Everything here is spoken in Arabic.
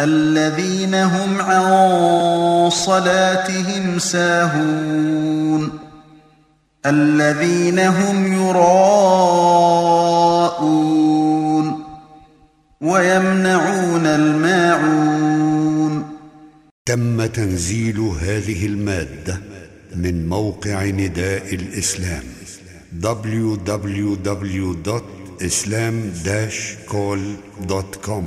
الذين هم عن صلاتهم ساهون. الذين هم يراءون. ويمنعون الماعون. تم تنزيل هذه المادة من موقع نداء الإسلام www.islam-call.com